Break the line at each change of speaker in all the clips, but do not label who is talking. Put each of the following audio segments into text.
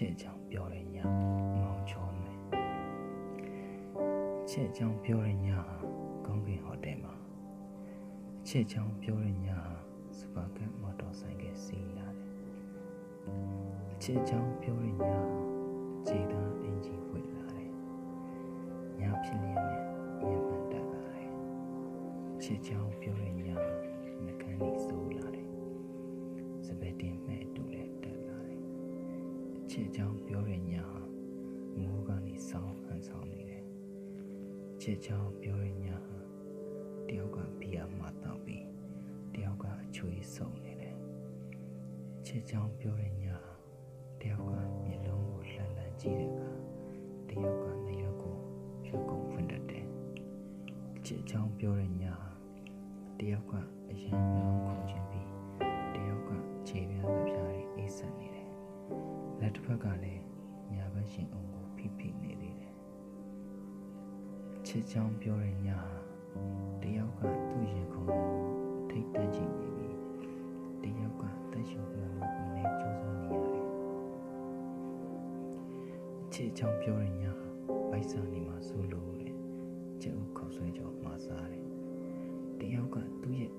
ချစ်ကြောင့်ပြောရညမောင်ချောနေအချစ်ကြောင့်ပြောရညဟာကောင်းကင်ဟိုတယ်မှာအချစ်ကြောင့်ပြောရညဟာစပါကတ်မော်တော်ဆိုင်ကစီးလာတယ်အချစ်ကြောင့်ပြောရညဟာခြေသားအင်ဂျီဝစ်လာတယ်ညဖြစ်လျက်နဲ့မြင်မှန်တက်လာတယ်အချစ်ကြောင့်ပြောရညဟာနှကန်းလေးစိုးလာတယ်စပယ်တင်မဲ့အတူလည်းတက်လာတယ် ချစ်ချောင်းပြောတဲ့ညာဟာမိုးကနေဆောင်းဟန်ဆောင်နေတယ်ချစ်ချောင်းပြောတဲ့ညာဟာတယောက်ကဘီယာမှတောက်ပြီးတယောက်ကအချွေးဆုံနေတယ်ချစ်ချောင်းပြောတဲ့ညာဟာတယောက်ကမျက်လုံးကိုလှမ်းလှမ်းကြည့်တဲ့အခါတယောက်ကနေရွက်ကိုဖြုတ်ကုန်ဖွင့်တတ်တယ်ချစ်ချောင်းပြောတဲ့ညာဟာတယောက်ကအရင်မျက်လုံး လက်တစ်ဖက်ကလည်းညာဘက်ရှင်အောင်ကိုဖိဖိနေသေးတယ်ချစ်ချောင်းပြောတဲ့ညာဟာတယောက်ကသူ့ရင်ခုန်ကိုထိတ်တန့်ကြည့်နေပြီတယောက်ကတက်ရှုံပြလို့ဝင်နေကြိုးစားနေရတယ်ချစ်ချောင်းပြောတဲ့ညာဟာဗိုက်စာနေမှာဆိုလို့တဲ့ကျုပ်ခေါက်ဆွဲကြောမှာစားတယ်တယောက်ကသူ့ရဲ့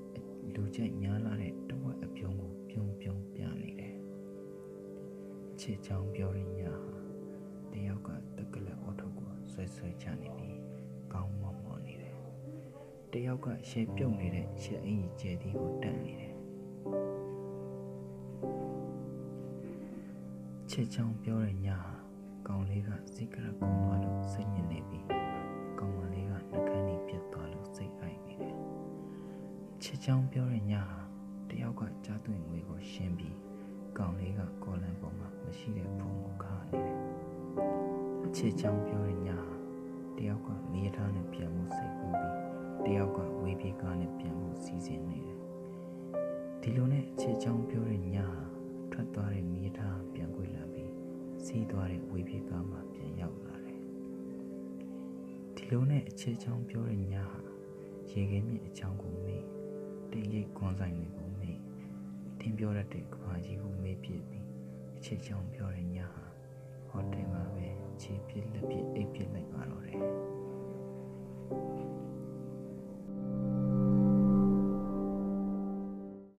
လူကြိုက်များလာတဲ့တဝက်အပြုံးကိုပြုံးပြုံးပြနေတယ် ချစ်ချောင်းပြောရင်းညာဟာတယောက်ကတက်ကလက်အော်ထုတ်ကိုဆွဲဆွဲချနေပြီးကောင်းမောင်မောင်နေတယ်တယောက်ကရှေပြုတ်နေတဲ့ရှက်အင်ကြီးကျဲတီကိုတန်နေတယ်ချစ်ချောင်းပြောရင်းညာဟာကောင်လေးကစိတ်ကရကုန်းသွားလို့စိတ်ညစ်နေပြီးကောင်မလေးကနှကန်းကြီးပြတ်သွားလို့စိတ်အိုက်နေတယ်ချစ်ချောင်းပြောရင်းညာဟာတယောက်ကကြားသွင်းငွေကိုရှင်းပြီးကောင်လေးကကော်လန်ပေါ်မှာ မရှိတဲ့ဖုံကိုခါနေတယ်။အချစ်ချောင်းပြောတဲ့ညဟာတယောက်ကမြေထားနဲ့ပြန်မှုစိတ်ကူးပြီးတယောက်ကဝေးပြေကားနဲ့ပြန်မှုစီစဉ်နေတယ်။ဒီလိုနဲ့အချစ်ချောင်းပြောတဲ့ညဟာထွက်သွားတဲ့မြေထားပြန်ခွေလာပြီးစီးသွားတဲ့ဝေးပြေကားမှာပြန်ရောက်လာတယ်။ဒီလိုနဲ့အချစ်ချောင်းပြောတဲ့ညဟာရေခဲမြစ်အချောင်းကိုမေးတိတ်ရိတ်ခွန်ဆိုင်တွေကိုမေးတင်ပြောရတဲ့ကဘာကြီးကိုမေးပြစ်ပြီး အချစ်ချောင်းပြောတဲ့ညဟာဟိုတယ်မှာပဲခြေပြစ်လက်ပြစ်အိပ်ပြစ်လိုက်ပါတော့တယ်